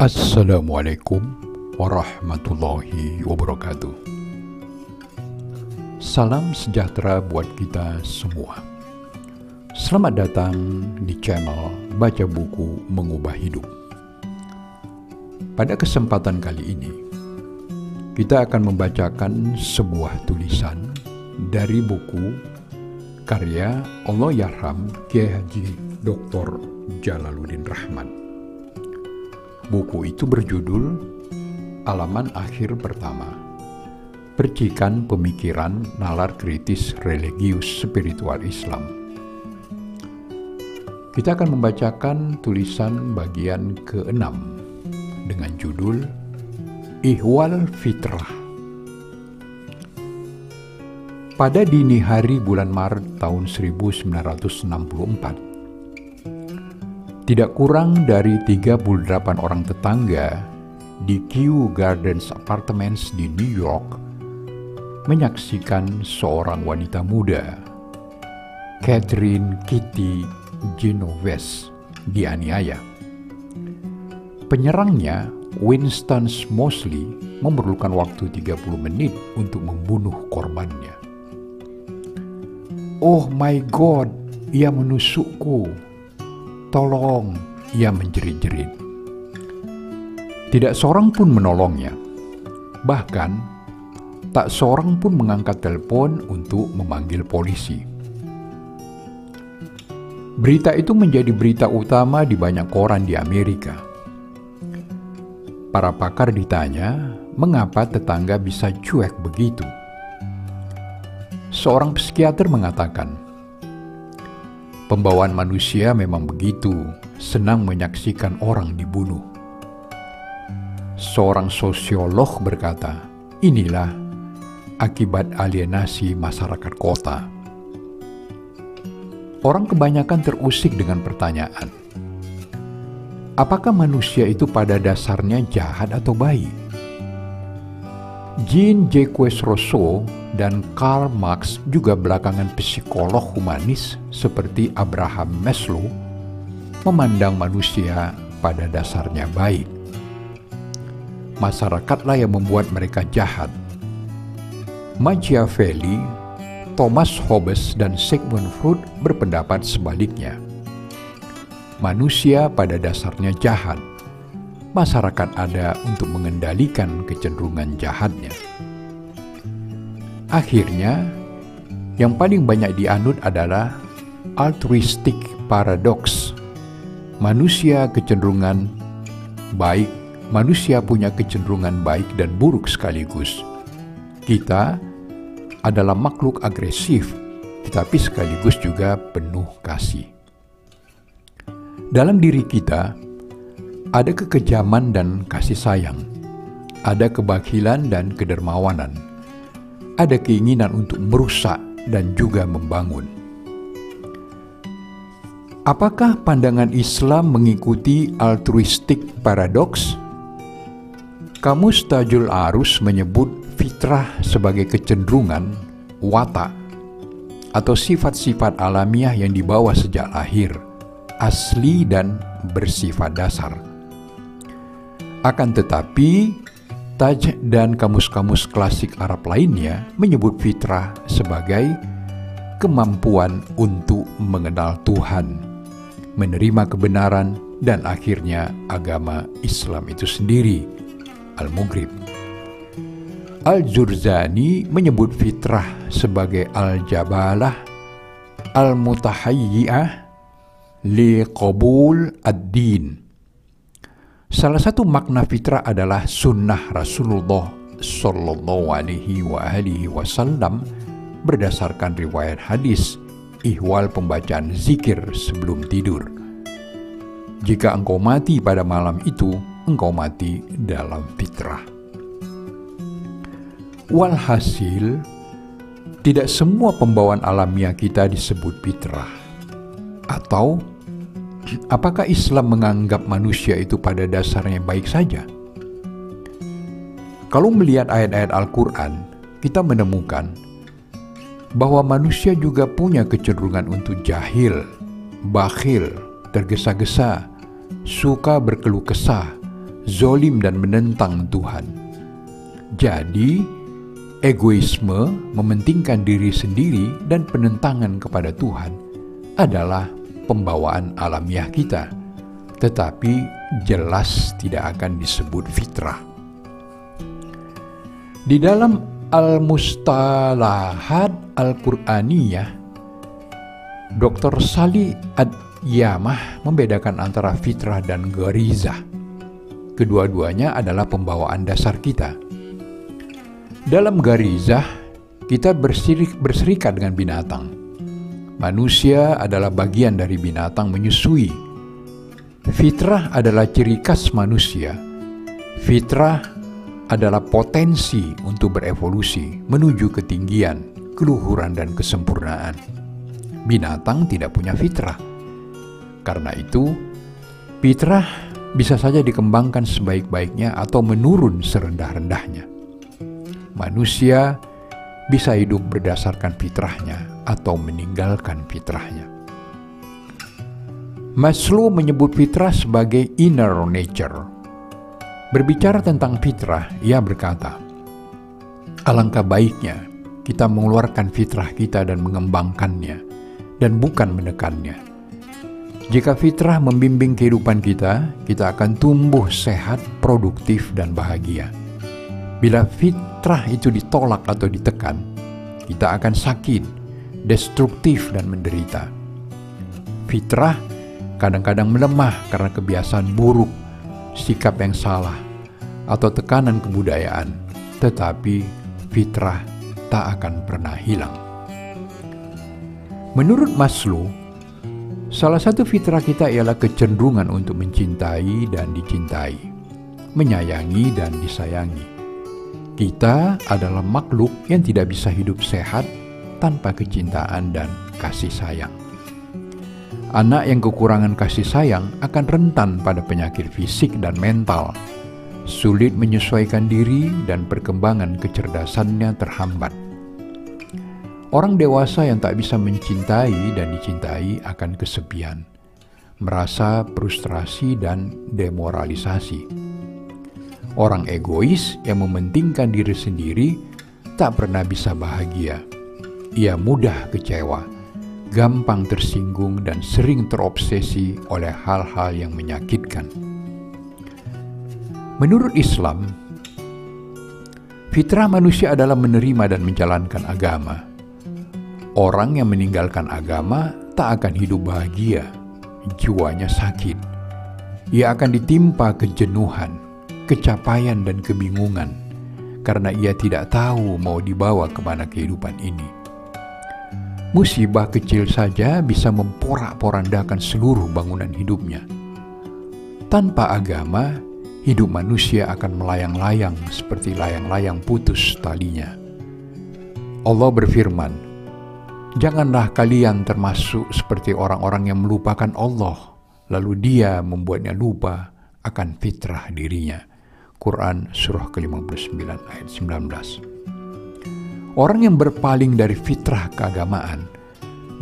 Assalamualaikum warahmatullahi wabarakatuh. Salam sejahtera buat kita semua. Selamat datang di channel Baca Buku Mengubah Hidup. Pada kesempatan kali ini, kita akan membacakan sebuah tulisan dari buku karya Allah Yarham Kiai Haji Dr. Jalaluddin Rahman Buku itu berjudul Alaman Akhir Pertama Percikan Pemikiran Nalar Kritis Religius Spiritual Islam. Kita akan membacakan tulisan bagian ke-6 dengan judul Ihwal Fitrah. Pada dini hari bulan Maret tahun 1964, tidak kurang dari 38 orang tetangga di Kew Gardens Apartments di New York menyaksikan seorang wanita muda, Catherine Kitty Genovese, dianiaya. Penyerangnya, Winston Mosley, memerlukan waktu 30 menit untuk membunuh korbannya. Oh my God, ia menusukku, Tolong, ia menjerit-jerit. Tidak seorang pun menolongnya. Bahkan, tak seorang pun mengangkat telepon untuk memanggil polisi. Berita itu menjadi berita utama di banyak koran di Amerika. Para pakar ditanya, mengapa tetangga bisa cuek begitu? Seorang psikiater mengatakan, Pembawaan manusia memang begitu, senang menyaksikan orang dibunuh. Seorang sosiolog berkata, inilah akibat alienasi masyarakat kota. Orang kebanyakan terusik dengan pertanyaan, apakah manusia itu pada dasarnya jahat atau baik? Jean-Jacques Rousseau dan Karl Marx juga belakangan psikolog humanis seperti Abraham Maslow memandang manusia pada dasarnya baik. Masyarakatlah yang membuat mereka jahat. Machiavelli, Thomas Hobbes, dan Sigmund Freud berpendapat sebaliknya. Manusia pada dasarnya jahat. Masyarakat ada untuk mengendalikan kecenderungan jahatnya. Akhirnya, yang paling banyak dianut adalah altruistic paradox. Manusia kecenderungan baik, manusia punya kecenderungan baik dan buruk sekaligus. Kita adalah makhluk agresif, tetapi sekaligus juga penuh kasih. Dalam diri kita ada kekejaman dan kasih sayang, ada kebakilan dan kedermawanan ada keinginan untuk merusak dan juga membangun. Apakah pandangan Islam mengikuti altruistik paradoks? Kamus Tajul Arus menyebut fitrah sebagai kecenderungan, watak, atau sifat-sifat alamiah yang dibawa sejak lahir, asli dan bersifat dasar. Akan tetapi, Taj dan kamus-kamus klasik Arab lainnya menyebut fitrah sebagai kemampuan untuk mengenal Tuhan, menerima kebenaran, dan akhirnya agama Islam itu sendiri, Al-Mughrib. Al-Jurzani menyebut fitrah sebagai al-jabalah, al-mutahayyi'ah, li qabul ad-din, Salah satu makna fitrah adalah sunnah Rasulullah Sallallahu Alaihi wa Wasallam berdasarkan riwayat hadis ihwal pembacaan zikir sebelum tidur. Jika engkau mati pada malam itu, engkau mati dalam fitrah. Walhasil, tidak semua pembawaan alamiah kita disebut fitrah atau apakah Islam menganggap manusia itu pada dasarnya baik saja? Kalau melihat ayat-ayat Al-Quran, kita menemukan bahwa manusia juga punya kecenderungan untuk jahil, bakhil, tergesa-gesa, suka berkeluh kesah, zolim dan menentang Tuhan. Jadi, egoisme mementingkan diri sendiri dan penentangan kepada Tuhan adalah pembawaan alamiah kita, tetapi jelas tidak akan disebut fitrah. Di dalam Al-Mustalahat Al-Qur'aniyah, Dr. Sali Ad-Yamah membedakan antara fitrah dan garizah. Kedua-duanya adalah pembawaan dasar kita. Dalam garizah, kita berserikat dengan binatang. Manusia adalah bagian dari binatang menyusui. Fitrah adalah ciri khas manusia. Fitrah adalah potensi untuk berevolusi menuju ketinggian, keluhuran, dan kesempurnaan. Binatang tidak punya fitrah. Karena itu, fitrah bisa saja dikembangkan sebaik-baiknya atau menurun serendah-rendahnya. Manusia bisa hidup berdasarkan fitrahnya atau meninggalkan fitrahnya. Maslow menyebut fitrah sebagai inner nature Berbicara tentang fitrah, ia berkata, Alangkah baiknya kita mengeluarkan fitrah kita dan mengembangkannya, dan bukan menekannya. Jika fitrah membimbing kehidupan kita, kita akan tumbuh sehat, produktif, dan bahagia. Bila fitrah itu ditolak atau ditekan, kita akan sakit, destruktif, dan menderita. Fitrah kadang-kadang melemah karena kebiasaan buruk sikap yang salah, atau tekanan kebudayaan, tetapi fitrah tak akan pernah hilang. Menurut Maslow, salah satu fitrah kita ialah kecenderungan untuk mencintai dan dicintai, menyayangi dan disayangi. Kita adalah makhluk yang tidak bisa hidup sehat tanpa kecintaan dan kasih sayang. Anak yang kekurangan kasih sayang akan rentan pada penyakit fisik dan mental, sulit menyesuaikan diri, dan perkembangan kecerdasannya terhambat. Orang dewasa yang tak bisa mencintai dan dicintai akan kesepian, merasa frustrasi dan demoralisasi. Orang egois yang mementingkan diri sendiri tak pernah bisa bahagia. Ia mudah kecewa gampang tersinggung dan sering terobsesi oleh hal-hal yang menyakitkan. Menurut Islam, fitrah manusia adalah menerima dan menjalankan agama. Orang yang meninggalkan agama tak akan hidup bahagia, jiwanya sakit. Ia akan ditimpa kejenuhan, kecapaian, dan kebingungan karena ia tidak tahu mau dibawa ke mana kehidupan ini. Musibah kecil saja bisa memporak-porandakan seluruh bangunan hidupnya. Tanpa agama, hidup manusia akan melayang-layang seperti layang-layang putus talinya. Allah berfirman, "Janganlah kalian termasuk seperti orang-orang yang melupakan Allah, lalu Dia membuatnya lupa akan fitrah dirinya." Quran Surah ke-59 ayat 19 Orang yang berpaling dari fitrah keagamaan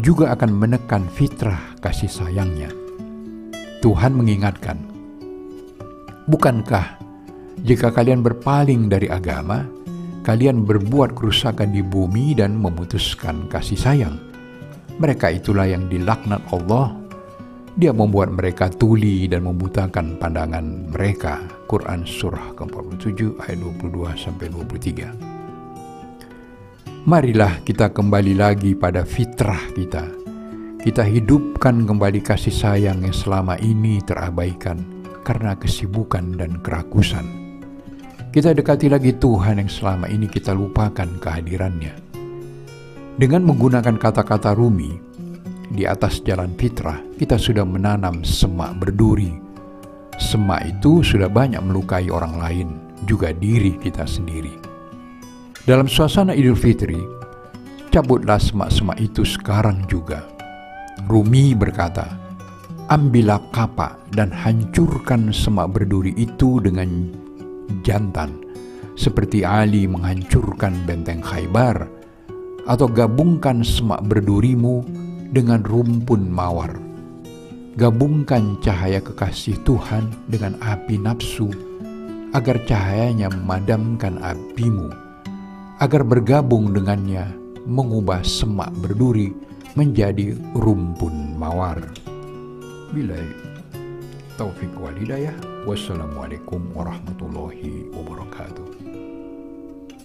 juga akan menekan fitrah kasih sayangnya. Tuhan mengingatkan, Bukankah jika kalian berpaling dari agama, kalian berbuat kerusakan di bumi dan memutuskan kasih sayang? Mereka itulah yang dilaknat Allah. Dia membuat mereka tuli dan membutakan pandangan mereka. Quran Surah ke-47 ayat 22 sampai 23. Marilah kita kembali lagi pada fitrah kita. Kita hidupkan kembali kasih sayang yang selama ini terabaikan karena kesibukan dan kerakusan. Kita dekati lagi Tuhan yang selama ini kita lupakan kehadirannya. Dengan menggunakan kata-kata Rumi, di atas jalan fitrah kita sudah menanam semak berduri. Semak itu sudah banyak melukai orang lain, juga diri kita sendiri. Dalam suasana Idul Fitri, cabutlah semak-semak itu sekarang juga. Rumi berkata, Ambillah kapak dan hancurkan semak berduri itu dengan jantan, seperti Ali menghancurkan benteng Khaybar, atau gabungkan semak berdurimu dengan rumpun mawar. Gabungkan cahaya kekasih Tuhan dengan api nafsu, agar cahayanya memadamkan apimu, agar bergabung dengannya mengubah semak berduri menjadi rumpun mawar. Bila taufik walidayah. Wassalamualaikum warahmatullahi wabarakatuh.